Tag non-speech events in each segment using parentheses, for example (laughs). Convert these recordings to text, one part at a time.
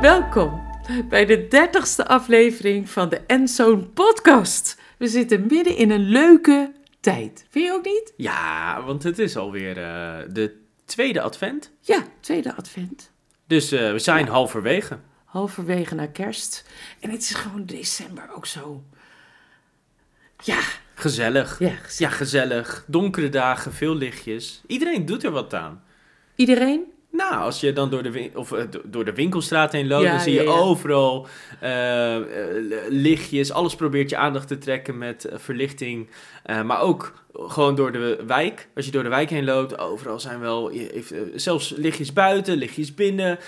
Welkom bij de dertigste aflevering van de Enzoon podcast. We zitten midden in een leuke tijd. Vind je ook niet? Ja, want het is alweer uh, de tweede advent. Ja, tweede advent. Dus uh, we zijn ja. halverwege. Halverwege naar kerst. En het is gewoon december ook zo. Ja. Gezellig. Ja, gezellig. Ja, gezellig. Donkere dagen, veel lichtjes. Iedereen doet er wat aan. Iedereen? Nou, als je dan door de, of, uh, door de winkelstraat heen loopt, Ja, dan zie je ja. overal uh, uh, lichtjes. Alles probeert je aandacht te trekken met verlichting. Uh, maar ook gewoon door de wijk. Als je door de wijk heen loopt, overal zijn wel heeft, zelfs lichtjes buiten, lichtjes binnen,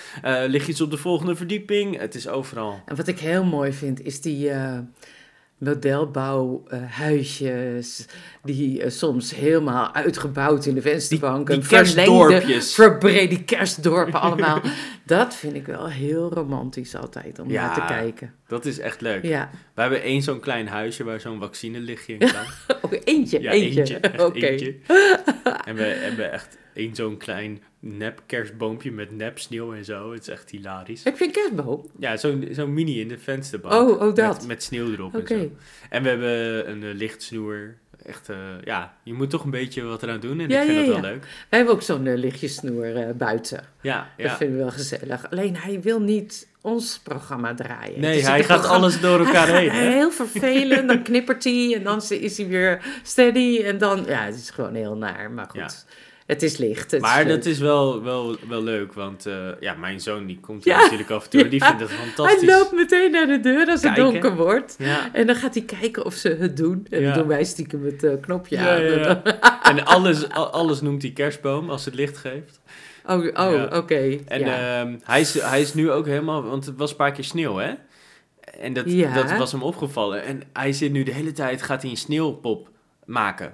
lichtjes op de volgende verdieping. Het is overal. En wat ik heel mooi vind, is die modelbouwhuisjes, die uh, soms helemaal uitgebouwd in de vensterbanken. Die, die kerstdorpjes. Verbrede kerstdorpen (laughs) allemaal. dat vind ik wel heel romantisch altijd, om Ja. naar te kijken. Dat is echt leuk. Ja, We hebben één zo'n klein huisje waar zo'n vaccinelichtje in staat. (laughs) ook eentje, Ja, eentje. eentje. Oké. eentje. (laughs) En we hebben echt één zo'n klein nep kerstboompje met nep sneeuw en zo. Het is echt hilarisch. Heb je een kerstboom? Ja, zo'n zo'n mini in de vensterbank. Oh, oh, dat. Met, met sneeuw erop en zo. En we hebben een uh, lichtsnoer. Echt, uh, ja, je moet toch een beetje wat eraan doen. En Ja, ik vind ja, dat ja. wel leuk. Wij hebben ook zo'n uh, lichtjesnoer buiten. Ja, Dat vinden we wel gezellig. Alleen hij wil niet ons programma draaien. Nee, hij gaat programma- alles door elkaar Hij heen. Hè? Heel vervelend, dan (laughs) knippert hij en dan is hij weer steady en dan, ja, het is gewoon heel naar, maar goed. Het is licht. Het Maar is dat is wel, wel, wel leuk, want uh, ja, mijn zoon die komt Ja. natuurlijk af en toe. Die vindt het (laughs) Hij fantastisch. loopt meteen naar de deur als het donker wordt. Ja. En dan gaat hij kijken of ze het doen. En dan doen wij stiekem het uh, knopje aan. (laughs) En alles, al- alles noemt hij kerstboom als het licht geeft. Oh, oh oké. En ehm, hij, is, hij is nu ook helemaal, want het was een paar keer sneeuw, hè? En dat, dat was hem opgevallen. En hij zit nu de hele tijd, gaat hij een sneeuwpop maken.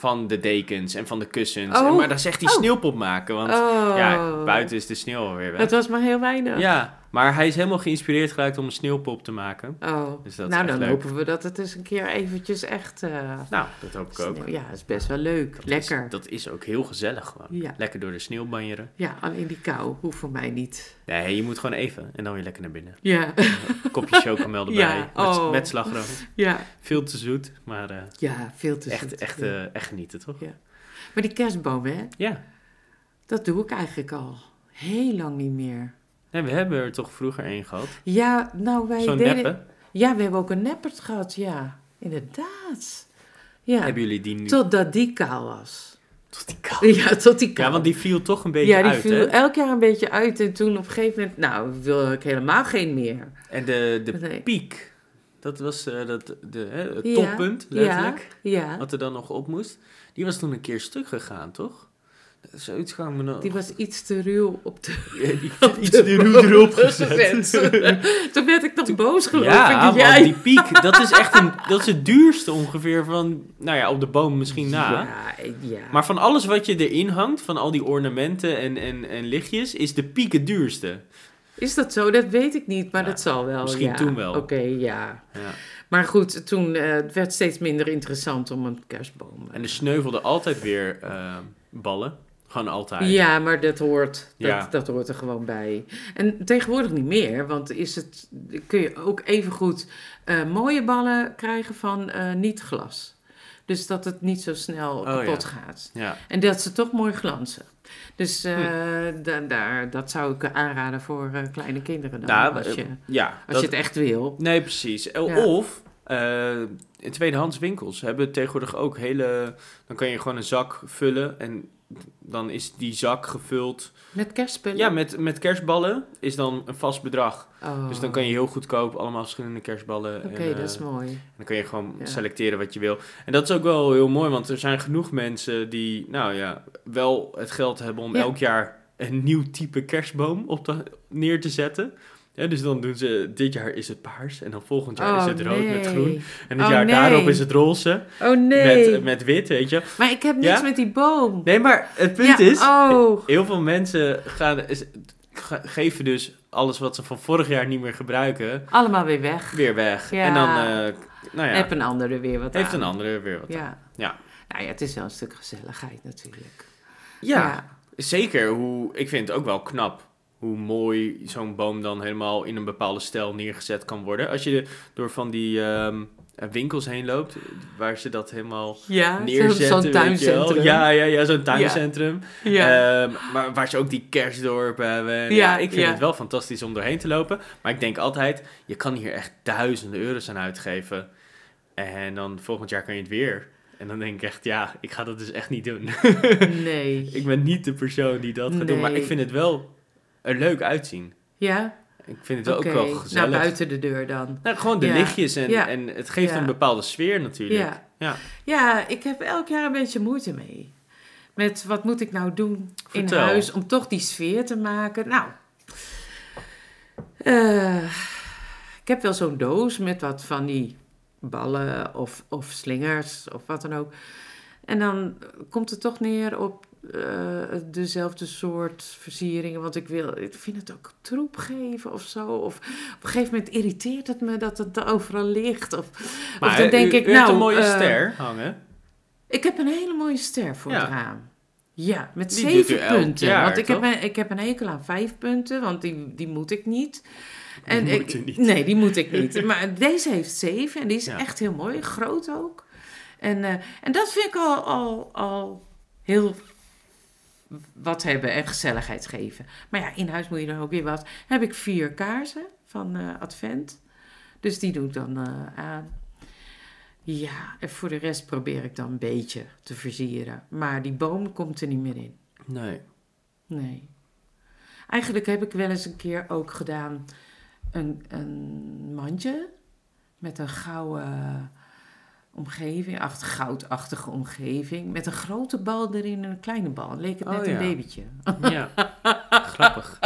Van de dekens en van de kussens. Oh. En, maar dan zegt hij Oh. sneeuwpop maken, want oh. ja, buiten is de sneeuw alweer weg. Het was maar heel weinig. Ja, maar hij is helemaal geïnspireerd geraakt om een sneeuwpop te maken. Oh. Dus dat nou, dan leuk. hopen we dat het eens een keer eventjes echt... eh, Nou, dat hoop ik ook. Ja, dat is best wel leuk. Dat Lekker. Is, dat is ook heel gezellig gewoon. Ja. Lekker door de sneeuw banjeren. Ja, alleen die kou hoeft voor mij niet. Nee, je moet gewoon even en dan weer lekker naar binnen. Ja, Een (laughs) kopje chocomel erbij, Ja, met, oh. met slagroom. ja, Veel te zoet, maar eh, ja veel te echt, zoet. echt, Ja. eh, echt genieten, toch? Maar die kerstboom, hè, Ja. dat doe ik eigenlijk al heel lang niet meer. Nee, we hebben er toch vroeger één gehad. Ja, nou wij Zo'n deden... neppe. Ja, we hebben ook een neppert gehad, ja. Inderdaad. Ja, Hebben jullie die nu? totdat die kaal was. Tot die kou. Ja, tot die kaal. Ja, want die viel toch een beetje ja, die uit, viel hè? elk jaar een beetje uit. En toen op een gegeven moment, nou, wil ik helemaal geen meer. En de, de Nee. piek, dat was eh, dat, de, hè, het Ja, toppunt, letterlijk. Ja, Wat er dan nog op moest. Die was toen een keer stuk gegaan, toch? Zoiets gaan we nog... die was iets te ruw op de... Ja, die (laughs) op iets te ruw erop gezet. (laughs) Toen werd ik toch boos geloof Ja, ik. want Jij- die piek, dat is echt een, dat is het duurste ongeveer van, nou ja, op de boom misschien na. Ja, ja. Maar van alles wat je erin hangt, van al die ornamenten en, en, en lichtjes, is de piek het duurste. Is dat zo? Dat weet ik niet, maar Ja, dat zal wel. misschien ja. toen wel. Oké, ja. Ja. Maar goed, toen eh, het werd steeds minder interessant om een kerstboom. En er sneuvelden altijd weer eh, ballen. Gewoon altijd. Ja, maar dat hoort, dat, Ja. dat hoort er gewoon bij. En tegenwoordig niet meer, want is het, kun je ook even goed eh, mooie ballen krijgen van eh, niet glas. Dus dat het niet zo snel Oh, kapot ja. gaat. Ja. En dat ze toch mooi glanzen. Dus eh, Hm. da- daar, dat zou ik aanraden voor kleine kinderen dan. Nou, als je, ja, als dat- je het echt wil. Nee, precies. Of in tweedehands winkels hebben tegenwoordig ook hele... Dan kan je gewoon een zak vullen en dan is die zak gevuld... Met kerstspullen? Ja, met, met kerstballen is dan een vast bedrag. Oh. Dus dan kan je heel goedkoop allemaal verschillende kerstballen... Oké, dat is eh, mooi. En dan kun je gewoon Ja. selecteren wat je wil. En dat is ook wel heel mooi, want er zijn genoeg mensen die, nou ja, wel het geld hebben om Ja. elk jaar een nieuw type kerstboom op te, neer te zetten. Ja, dus dan doen ze, dit jaar is het paars en dan volgend jaar is Oh, het rood met groen. En het Oh, jaar nee. daarop is het roze Oh nee. met, met wit, weet je. Maar ik heb niks Ja? met die boom. Nee, maar het punt Ja, is, Oh. heel veel mensen gaan, is- geven dus alles wat ze van vorig jaar niet meer gebruiken, Allemaal weer weg. weer weg. Ja. En dan eh, nou ja, Heb een andere weer wat heeft aan. een andere weer wat aan. Ja. Ja. Nou ja, het is wel een stuk gezelligheid natuurlijk. Ja, zeker. Hoe, ik vind het ook wel knap hoe mooi zo'n boom dan helemaal in een bepaalde stijl neergezet kan worden. Als je door van die ehm, winkels heen loopt, waar ze dat helemaal Ja, neerzetten. zo'n tuincentrum. Ja, ja, ja zo'n tuincentrum. ja. Ehm, maar waar ze ook die kerstdorpen hebben. En Ja, Ja, ik vind ja. het wel fantastisch om doorheen te lopen. Maar ik denk altijd, je kan hier echt duizenden euro's aan uitgeven. En dan volgend jaar kan je het weer. En dan denk ik echt, ja, ik ga dat dus echt niet doen. (laughs) nee. ik ben niet de persoon die dat gaat doen. Maar ik vind het wel er leuk uitzien. Ja? Ik vind het wel ook wel gezellig. Nou, buiten de deur dan. Nou, gewoon de Ja. lichtjes en, Ja. en het geeft Ja. een bepaalde sfeer natuurlijk. Ja. Ja. Ja, ik heb elk jaar een beetje moeite mee. Met wat moet ik nou doen Vertel. in huis om toch die sfeer te maken. Nou, eh, ik heb wel zo'n doos met wat van die ballen of, of slingers of wat dan ook. En dan komt het toch neer op eh, dezelfde soort versieringen. Want ik, wil, ik vind het ook troep geven of zo. Of op een gegeven moment irriteert het me dat het overal ligt. Of, Maar of dan denk u, ik, u hebt nou... een mooie eh, ster hangen. ik heb een hele mooie ster voor Ja. het raam. Ja, met Die zeven punten. jaar, want ik heb, een, ik heb een hekel aan vijf punten, want die, die moet ik niet. En Die moet niet. Nee, die moet ik (laughs) niet. Maar deze heeft zeven en die is Ja. echt heel mooi, groot ook. En, eh, en dat vind ik al, al, al heel wat hebben en gezelligheid geven. Maar ja, in huis moet je dan ook weer wat. Heb ik vier kaarsen van eh, Advent. Dus die doe ik dan eh, aan. Ja, en voor de rest probeer ik dan een beetje te versieren. Maar die boom komt er niet meer in. Nee. Nee. Eigenlijk heb ik wel eens een keer ook gedaan een, een mandje met een gouden omgeving, acht, goudachtige omgeving, met een grote bal erin en een kleine bal. Leek het Oh, net ja. een babytje. Ja. (laughs) Grappig.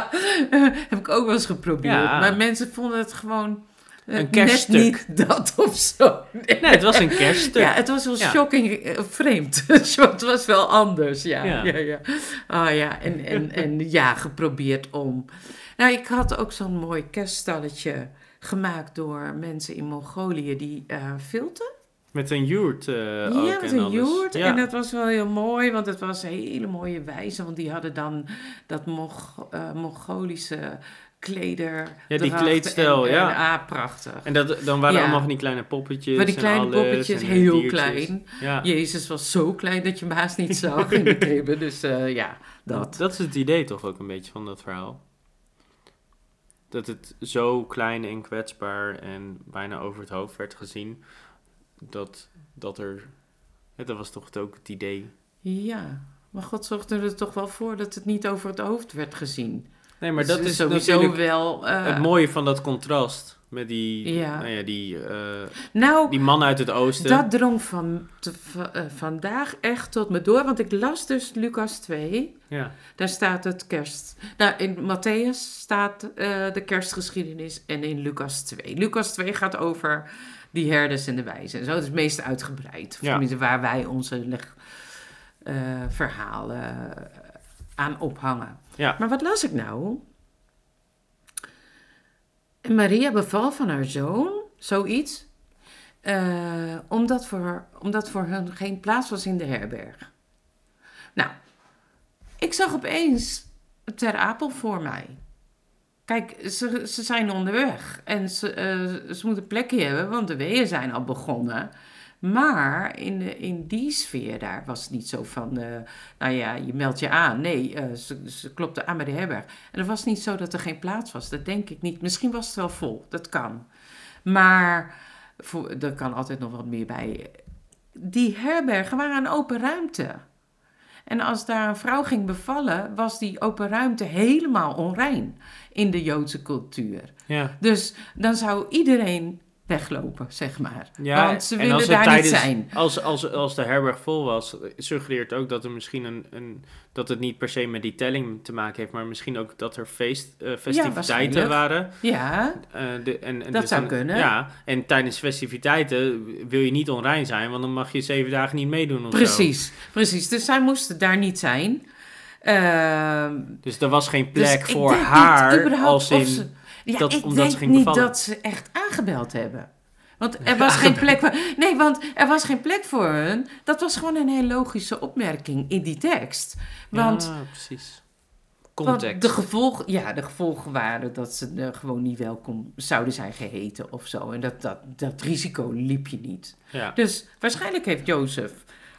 (laughs) heb ik ook wel eens geprobeerd. Ja. Maar mensen vonden het gewoon eh, Een kerststuk. net niet dat of zo. Nee, het was een kerststuk. Ja, het was wel Ja. shocking eh, vreemd. (laughs) het was wel anders, ja. Ja. ja. ja, Ah ja, en, en, en ja, geprobeerd om. Nou, ik had ook zo'n mooi kerststalletje gemaakt door mensen in Mongolië die eh filten. Met een joert eh ook ja, met en een joert. Ja. En dat was wel heel mooi, want het was een hele mooie wijze. Want die hadden dan dat Mong- eh, Mongolische kleder. Ja, die kleedstijl, en, ja. En, ah, prachtig. En dat, dan waren Ja. allemaal van die kleine poppetjes. Maar die en kleine alles poppetjes, en, eh, heel diertjes. klein. Ja. Jezus was zo klein dat je hem haast niet (laughs) zag in de kribben. Dus eh, ja, dat. Dat is het idee toch ook een beetje van dat verhaal. Dat het zo klein en kwetsbaar en bijna over het hoofd werd gezien. Dat, dat er... Dat was toch ook het idee. Ja, maar God zorgde er toch wel voor dat het niet over het hoofd werd gezien. Nee, maar dat Dus is sowieso natuurlijk wel... eh, het mooie van dat contrast. Met die, Ja. nou ja, die, eh, nou, die man uit het oosten. dat drong van, te- eh, vandaag echt tot me door. Want ik las dus Lucas 2. Ja. Daar staat het kerst... Nou, in Matthäus staat eh, de kerstgeschiedenis en in Lucas 2. Lucas 2 gaat over die herders en de wijzen. Zo, het is het meest uitgebreid. Ja. waar wij onze leg, verhalen aan ophangen. Ja. Maar wat las ik nou? Maria beval van haar zoon, zoiets, eh, omdat, voor, omdat voor hun geen plaats was in de herberg. Nou, ik zag opeens Ter Apel voor mij. Kijk, ze, ze zijn onderweg en ze, eh, ze moeten plekje hebben, want de weeën zijn al begonnen. Maar in, de, in die sfeer daar was het niet zo van, eh, nou ja, je meldt je aan. Nee, eh, ze, ze klopte aan bij de herberg. En het was niet zo dat er geen plaats was, dat denk ik niet. Misschien was het wel vol, dat kan. Maar voor, er kan altijd nog wat meer bij. Die herbergen waren een open ruimte. En als daar een vrouw ging bevallen, was die open ruimte helemaal onrein in de Joodse cultuur. Ja. Dus dan zou iedereen weglopen, zeg maar. Ja, Want ze en willen daar tijdens- niet zijn. Als, als, als de herberg vol was, suggereert ook dat er misschien een, een dat het niet per se met die telling te maken heeft, maar misschien ook dat er feest, eh, festiviteiten waarschijnlijk. waren. Ja, Eh, de, en, en Dat dus zou dan- kunnen. Ja, en tijdens festiviteiten wil je niet onrein zijn, want dan mag je zeven dagen niet meedoen of zo. precies. Precies. Dus zij moesten daar niet zijn. Ehm, Dus er was geen dus plek voor haar als in... ze- ja, dat- ik omdat denk ze ging niet bevallen. dat ze echt aangebeld hebben. Want er was geen plek voor. Nee, want er was geen plek voor hun. Dat was gewoon een heel logische opmerking in die tekst. Want, ja, precies. want de, gevolg, ja, de gevolgen waren dat ze gewoon niet welkom zouden zijn geheten of zo. En dat, dat, dat risico liep je niet. ja. Dus waarschijnlijk heeft Jozef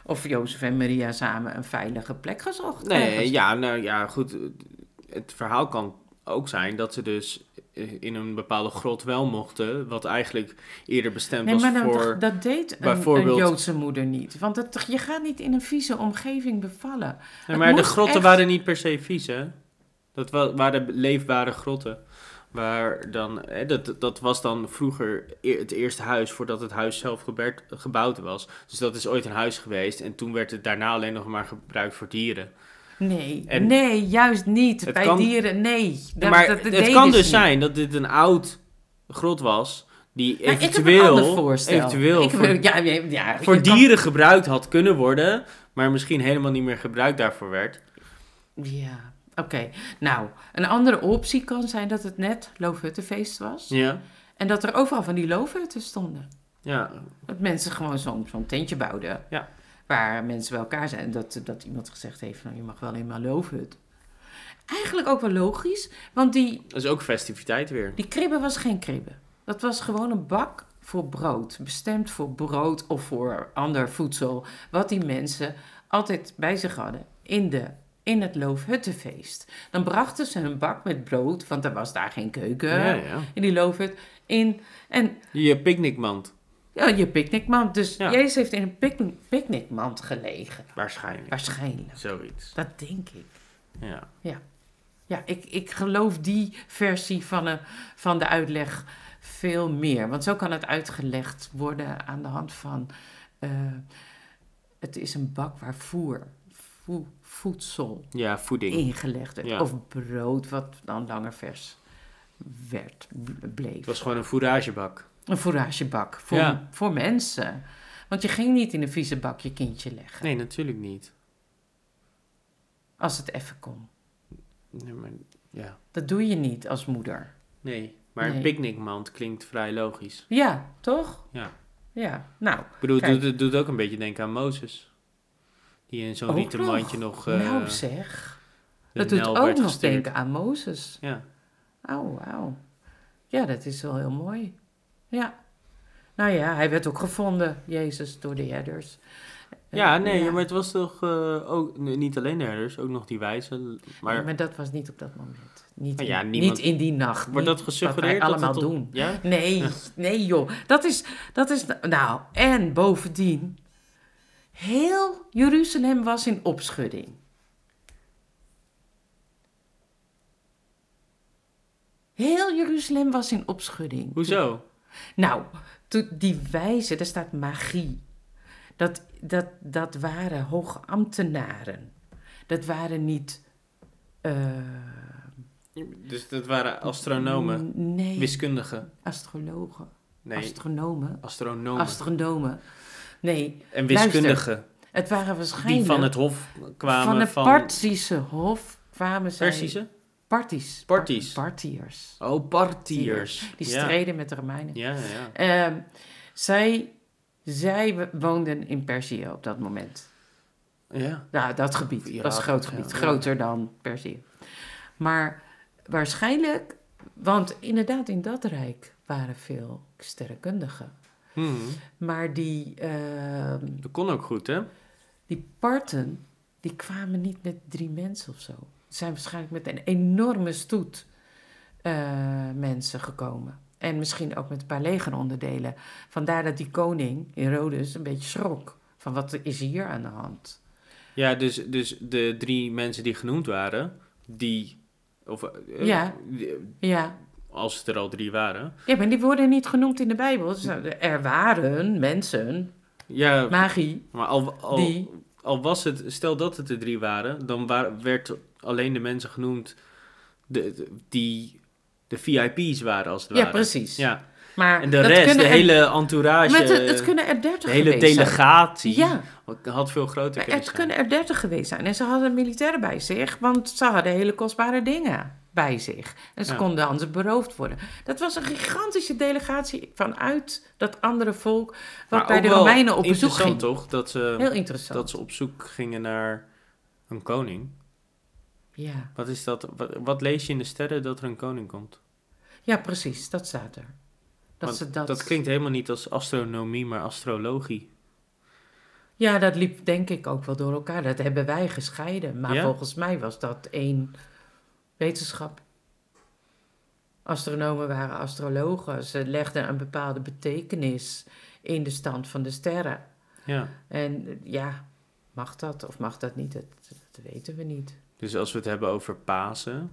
of Jozef en Maria samen een veilige plek gezocht. Nee, ergens. ja, nou ja, goed. Het verhaal kan ook zijn dat ze dus in een bepaalde grot wel mochten, wat eigenlijk eerder bestemd Nee, was maar dan, voor... dat deed een, bijvoorbeeld- een Joodse moeder niet. Want dat, je gaat niet in een vieze omgeving bevallen. Nee, maar de grotten echt- waren niet per se vies, hè? Dat wa- waren leefbare grotten. Waar dan, hè, dat, dat was dan vroeger e- het eerste huis voordat het huis zelf gebouwd was. Dus dat is ooit een huis geweest. En toen werd het daarna alleen nog maar gebruikt voor dieren. Nee, En- nee, juist niet. Bij kan- dieren, nee. Dat- maar dat- dat het kan dus niet. zijn dat dit een oud grot was. Die eventueel, eventueel Ik voor, heb- ja, ja, voor kan- dieren gebruikt had kunnen worden. Maar misschien helemaal niet meer gebruikt daarvoor werd. Ja, oké. Nou, een andere optie kan zijn dat het net Loofhuttenfeest was. Ja, En dat er overal van die loofhutten stonden. ja, Dat mensen gewoon zo'n zo'n tentje bouwden. Ja. Waar mensen bij elkaar zijn. Dat, dat iemand gezegd heeft, nou, je mag wel in mijn loofhut. Eigenlijk ook wel logisch. Want die, dat is ook festiviteit weer. die kribbe was geen kribbe. Dat was gewoon een bak voor brood. Bestemd voor brood of voor ander voedsel. Wat die mensen altijd bij zich hadden in, de, in het loofhuttenfeest. Dan brachten ze hun bak met brood, want er was daar geen keuken Ja, ja. in die loofhut. In, en Je picknickmand, ja, je picknickmand. Dus Ja. Jezus heeft in een picknick, picknickmand gelegen. waarschijnlijk. Waarschijnlijk. Zoiets. Dat denk ik. Ja. Ja, ik, ik geloof die versie van, een, van de uitleg veel meer. Want zo kan het uitgelegd worden aan de hand van... eh, het is een bak waar voer, voe- voedsel ja, voeding. ingelegd werd. Ja. Of brood wat dan langer vers werd, bleef. Het was gewoon een fouragebak. Een fouragebak voor, Ja. voor mensen. Want je ging niet in een vieze bak je kindje leggen. Nee, natuurlijk niet. Als het even kon. Nee, maar, ja. Dat doe je niet als moeder. nee. maar een picknickmand klinkt vrij logisch. Ja, toch? Ja. Ja, nou. Ik bedoel, het doet, ook een beetje denken aan Mozes. Die in zo'n rieten nog? mandje nog... eh, nou zeg. Dat doet ook nog denken aan Mozes. Ja. Oh, wauw. Ja, dat is wel heel mooi. Ja. Nou ja, hij werd ook gevonden, Jezus, door de herders. Ja, Eh, nee, maar het was toch eh, ook nee, niet alleen de herders, ook nog die wijzen. Maar, Nee, maar dat was niet op dat moment. Niet, in, ja, niemand- niet in die nacht. wordt dat gesuggereerd? Dat allemaal op- doen. Ja? Nee, (laughs) nee joh. Dat is, dat is, nou, en bovendien, heel Jeruzalem was in opschudding. Heel Jeruzalem was in opschudding. Hoezo? Nou, die wijze, daar staat magie. Dat, dat, dat waren hoge ambtenaren. Dat waren niet... eh, Dus dat waren astronomen, Nee, wiskundigen. astrologen. Nee, Astronomen. astronomen. Astronomen. Nee, en wiskundigen. het waren waarschijnlijk... Die van het hof kwamen van van... het Partische hof kwamen zij... Persische? Parties. Parties. Partiërs. Oh, partiërs. Die Ja. streden met de Romeinen. Ja, ja. Ehm, zij, zij woonden in Perzië op dat moment. Ja. Nou, dat gebied. Irak, dat was een groot gebied. ja. Groter dan Perzië. Maar waarschijnlijk... Want inderdaad, in dat rijk waren veel sterrenkundigen. Hmm. Maar die, ehm, Dat kon ook goed, hè? die parten, die kwamen niet met drie mensen of zo. Zijn waarschijnlijk met een enorme stoet eh, mensen gekomen. En misschien ook met een paar legeronderdelen. Vandaar dat die koning, Herodes, een beetje schrok. Van wat is hier aan de hand? Ja, dus, dus de drie mensen die genoemd waren, die... Of, eh, Ja. die- Ja. Als het er al drie waren. ja, maar die worden niet genoemd in de Bijbel. Dus er waren mensen, Ja, magie, maar al, al, die... al was het... Stel dat het er drie waren, dan waar, werd alleen de mensen genoemd de, de- die de VIP's waren, als het Ja, ware. precies. Ja, Maar en de rest, de er- hele entourage, het, het kunnen er dertig de hele zijn. delegatie, Ja, had veel groter kunnen het kunnen er dertig geweest zijn. En ze hadden militairen bij zich, want ze hadden hele kostbare dingen bij zich. En ze Ja. konden anders beroofd worden. Dat was een gigantische delegatie vanuit dat andere volk, wat Maar bij de Romeinen op bezoek interessant ging. toch? Dat ze, Heel interessant. dat ze op zoek gingen naar een koning. Ja. Wat is dat? Wat, wat lees je in de sterren dat er een koning komt? ja, precies, dat staat er. Dat, ze dat... dat klinkt helemaal niet als astronomie, maar astrologie. Ja, dat liep denk ik ook wel door elkaar. Dat hebben wij gescheiden. Maar Ja? volgens mij was dat één wetenschap. Astronomen waren astrologen. Ze legden een bepaalde betekenis in de stand van de sterren. Ja. En ja, mag dat of mag dat niet? Dat, dat weten we niet. Dus als we het hebben over Pasen,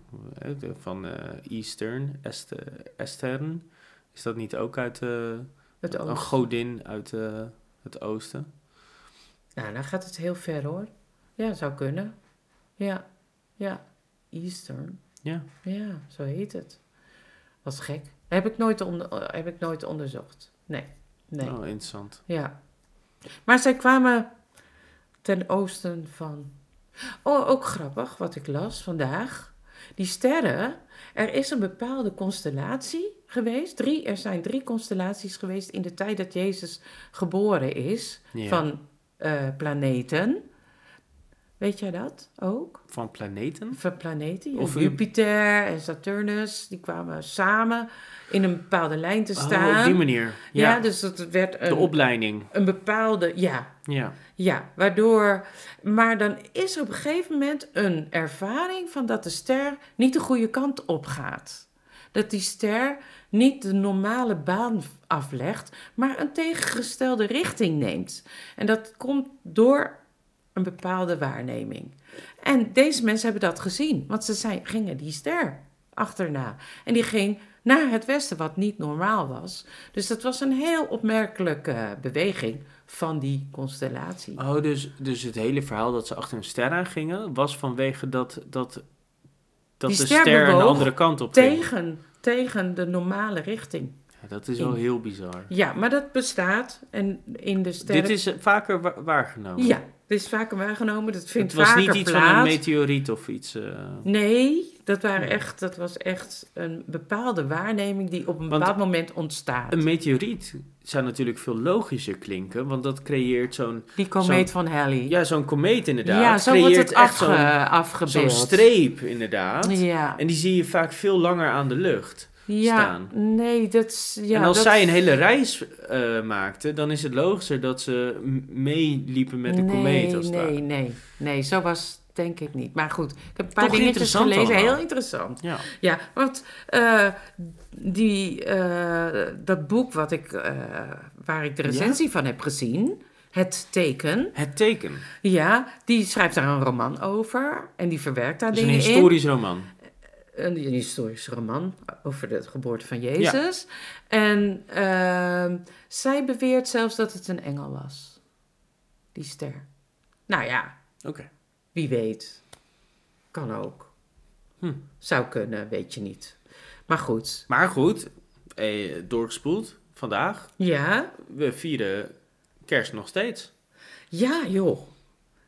van eh, Eastern, Est, Estern, is dat niet ook uit eh, Het een godin uit eh, het oosten? Nou, dan gaat het heel ver hoor. Ja, zou kunnen. Ja, ja. Eastern. Ja. Ja, zo heet het. Wat gek. Heb ik nooit, onder, heb ik nooit onderzocht. Nee, nee. Oh, interessant. Ja. Maar zij kwamen ten oosten van. Oh, ook grappig wat ik las vandaag. Die sterren, er is een bepaalde constellatie geweest. Drie, er zijn drie constellaties geweest in de tijd dat Jezus geboren is. Ja. Van eh, planeten. Weet jij dat ook? Van planeten? Van planeten. Of Jupiter en Saturnus, die kwamen samen in een bepaalde lijn te staan. Oh, op die manier. ja. Ja, dus dat werd de een, opleiding. een bepaalde, ja, Ja. ja, waardoor, maar dan is er op een gegeven moment een ervaring van dat de ster niet de goede kant op gaat. Dat die ster niet de normale baan aflegt, maar een tegengestelde richting neemt. En dat komt door een bepaalde waarneming. En deze mensen hebben dat gezien, want ze zijn, gingen die ster achterna. En die ging naar het westen, wat niet normaal was. Dus dat was een heel opmerkelijke beweging van die constellatie. Oh, dus, dus het hele verhaal dat ze achter een ster aan gingen, was vanwege dat, dat, dat Die de ster ster een andere kant op ging. Tegen, tegen de normale richting. Ja, dat is wel heel bizar. Ja, maar dat bestaat. En in de sterren... Dit is vaker wa- waargenomen. Ja, dit is vaker waargenomen. Dat vindt Het was vaker niet iets van een meteoriet of iets. eh, Nee, dat, waren echt, dat was echt een bepaalde waarneming die op een Want bepaald moment ontstaat. Een meteoriet zou natuurlijk veel logischer klinken, want dat creëert zo'n die komeet van Halley. ja, zo'n komeet inderdaad. Ja, zo creëert wordt het echt afge, zo'n, afgebeeld. zo'n streep inderdaad. Ja, En die zie je vaak veel langer aan de lucht. Ja staan. nee, dat is... Ja, en als dat- zij een hele reis eh maakten, dan is het logischer dat ze meeliepen met de nee, komeet. Als nee, ware. nee, nee, zo was denk ik niet. Maar goed, ik heb een paar Toch dingetjes interessant gelezen. allemaal. Heel interessant. Ja. Ja, want eh, die, eh, dat boek wat ik, waar ik de recensie van heb gezien, Het Teken, Het teken. ja, die schrijft daar een roman over en die verwerkt daar een dingen in. historisch roman. Een, historische roman over de geboorte van Jezus. En ehm, zij beweert zelfs dat het een engel was, die ster. Nou ja, Oké. wie weet. Kan ook. Hm. Zou kunnen, weet je niet. Maar goed, Maar goed, eh, doorgespoeld vandaag. ja, We vieren kerst nog steeds. Ja, joh.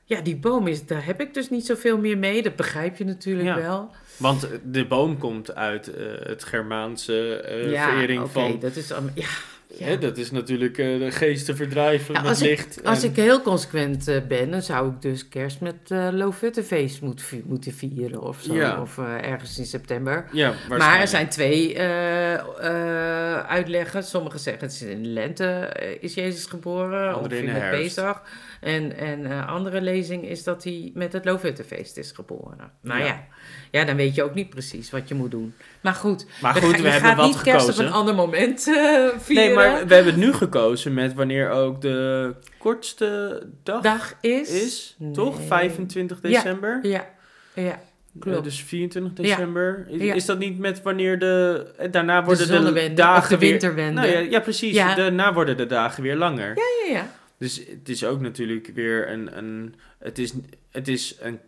Ja, die boom is, daar heb ik dus niet zoveel meer mee. Dat begrijp je natuurlijk Ja. wel. Want de boom komt uit eh, het Germaanse eh, ja, verering oké, van... dat is. Ja, ja. Hè, dat is natuurlijk eh, de geesten verdrijven Ja, met als ik- licht. Als ik heel consequent eh, ben, dan zou ik dus kerst met eh Lofuttefeest moet, moeten vieren of zo. Ja. Of ergens in september. Maar er zijn twee uitleggen. Sommigen zeggen het is in de lente is Jezus geboren. Andere of in met herfst. Pesach. En, en andere lezing is dat hij met het Lofuttefeest is geboren. Nou Ja. ja. dan weet je ook niet precies wat je moet doen. Maar goed, Maar we, goed, hebben gaat wat niet kerst op gekozen. een ander moment vieren. Nee, maar we hebben het nu gekozen met wanneer ook de kortste dag, dag is... is. Toch? Nee. 25 Ja. december? Ja, ja. Eh, klopt. dus 24 december. Is, Ja. is dat niet met wanneer de... eh, Daarna De worden de, dagen de weer... winterwende. Nou ja, ja, precies. Ja. Daarna worden de dagen weer langer. ja, ja. Dus het is ook natuurlijk weer een... een het is, het is een,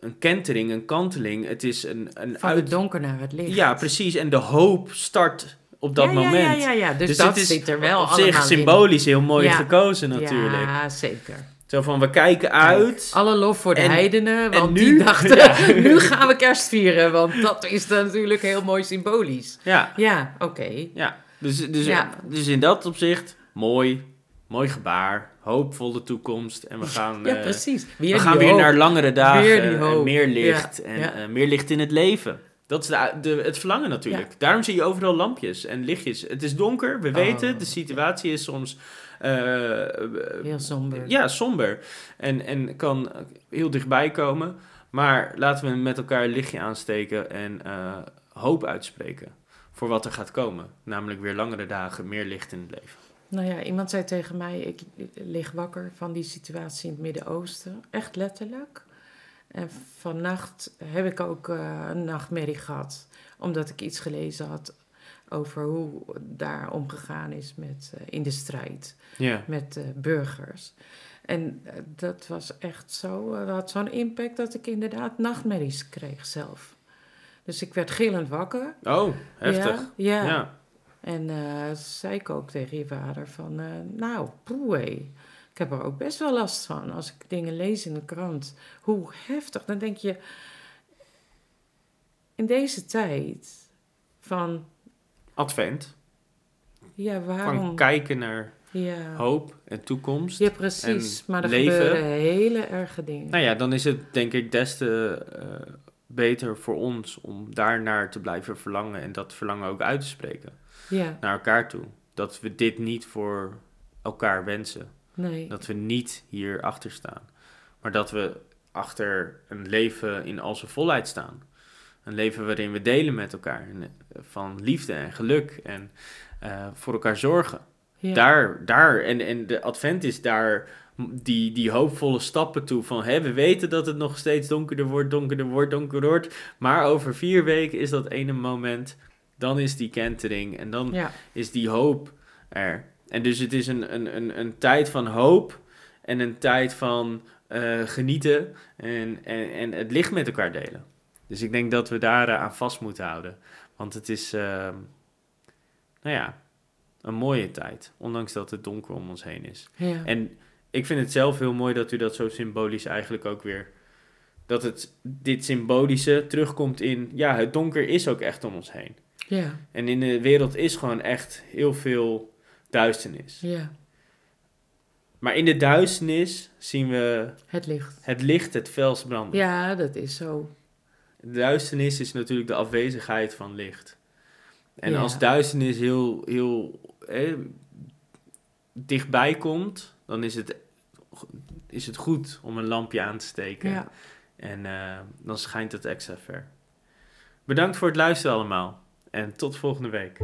een kentering, een kanteling. Het is een, een Van het donker naar het licht. Ja, precies. En de hoop start op dat ja, moment. Ja, ja, ja. Dus, Dus dat is zit er wel op zich in. symbolisch heel mooi gekozen natuurlijk. Ja, zeker. Zo van, we kijken uit. Alle lof voor de En- heidenen, want en die nu? dachten, (laughs) Ja. (laughs) nu gaan we kerst vieren, want dat is dan natuurlijk heel mooi symbolisch. Ja, Ja, oké. ja. Dus, dus, Ja. dus in dat opzicht, mooi. Mooi gebaar. Hoopvolle toekomst. En we gaan, Ja, eh, precies. we Weer gaan die weer hoop. naar langere dagen. En meer licht. En eh, meer licht in het leven. Dat is de, de, het verlangen natuurlijk. Ja. Daarom zie je overal lampjes en lichtjes. Het is donker, we Oh. weten. De situatie is soms... eh, Heel somber. ja, somber. En, en kan heel dichtbij komen. Maar laten we met elkaar een lichtje aansteken en eh, hoop uitspreken voor wat er gaat komen. Namelijk weer langere dagen, meer licht in het leven. Nou ja, iemand zei tegen mij, ik lig wakker van die situatie in het Midden-Oosten. Echt letterlijk. En vannacht heb ik ook eh, een nachtmerrie gehad. Omdat ik iets gelezen had over hoe daar omgegaan is met, eh, in de strijd met eh, burgers. En eh, dat was echt zo, dat had zo'n impact dat ik inderdaad nachtmerries kreeg zelf. Dus ik werd gillend wakker. Oh, heftig. Ja, ja. Ja. En zei ik ook tegen je vader van, nou, poeh. Ik heb er ook best wel last van als ik dingen lees in de krant. Hoe heftig. Dan denk je, in deze tijd van, Advent. ja, Van waarom? kijken naar Ja, hoop en toekomst. ja precies. en Maar er leven. gebeuren hele erge dingen. Nou ja, dan is het denk ik des te eh, beter voor ons om daarnaar te blijven verlangen en dat verlangen ook uit te spreken Ja, naar elkaar toe. Dat we dit niet voor elkaar wensen. Nee. Dat we niet hier achter staan. Maar dat we achter een leven in al zijn volheid staan. Een leven waarin we delen met elkaar. Eh, Van liefde en geluk en eh, voor elkaar zorgen. Ja. Daar, daar, en, en de advent is daar die, die hoopvolle stappen toe van hè, we weten dat het nog steeds donkerder wordt, donkerder wordt, donkerder wordt. Maar over vier weken is dat ene moment, dan is die kentering en dan ja. is die hoop er. En dus het is een, een, een, een tijd van hoop en een tijd van eh, genieten en, en, en het licht met elkaar delen. Dus ik denk dat we daar eh, aan vast moeten houden. Want het is, ehm, nou ja, een mooie tijd. Ondanks dat het donker om ons heen is. ja. En ik vind het zelf heel mooi dat u dat zo symbolisch eigenlijk ook weer... Dat het, dit symbolische terugkomt in... Ja, het donker is ook echt om ons heen. ja, En in de wereld is gewoon echt heel veel duisternis. ja. Maar in de duisternis zien we Het licht. het licht, het fels branden. Ja, dat is zo. De duisternis is natuurlijk de afwezigheid van licht. En Ja. als duisternis heel, heel eh, dichtbij komt, dan is het, is het goed om een lampje aan te steken. Ja. En eh, dan schijnt het extra ver. Bedankt voor het luisteren allemaal. En tot volgende week.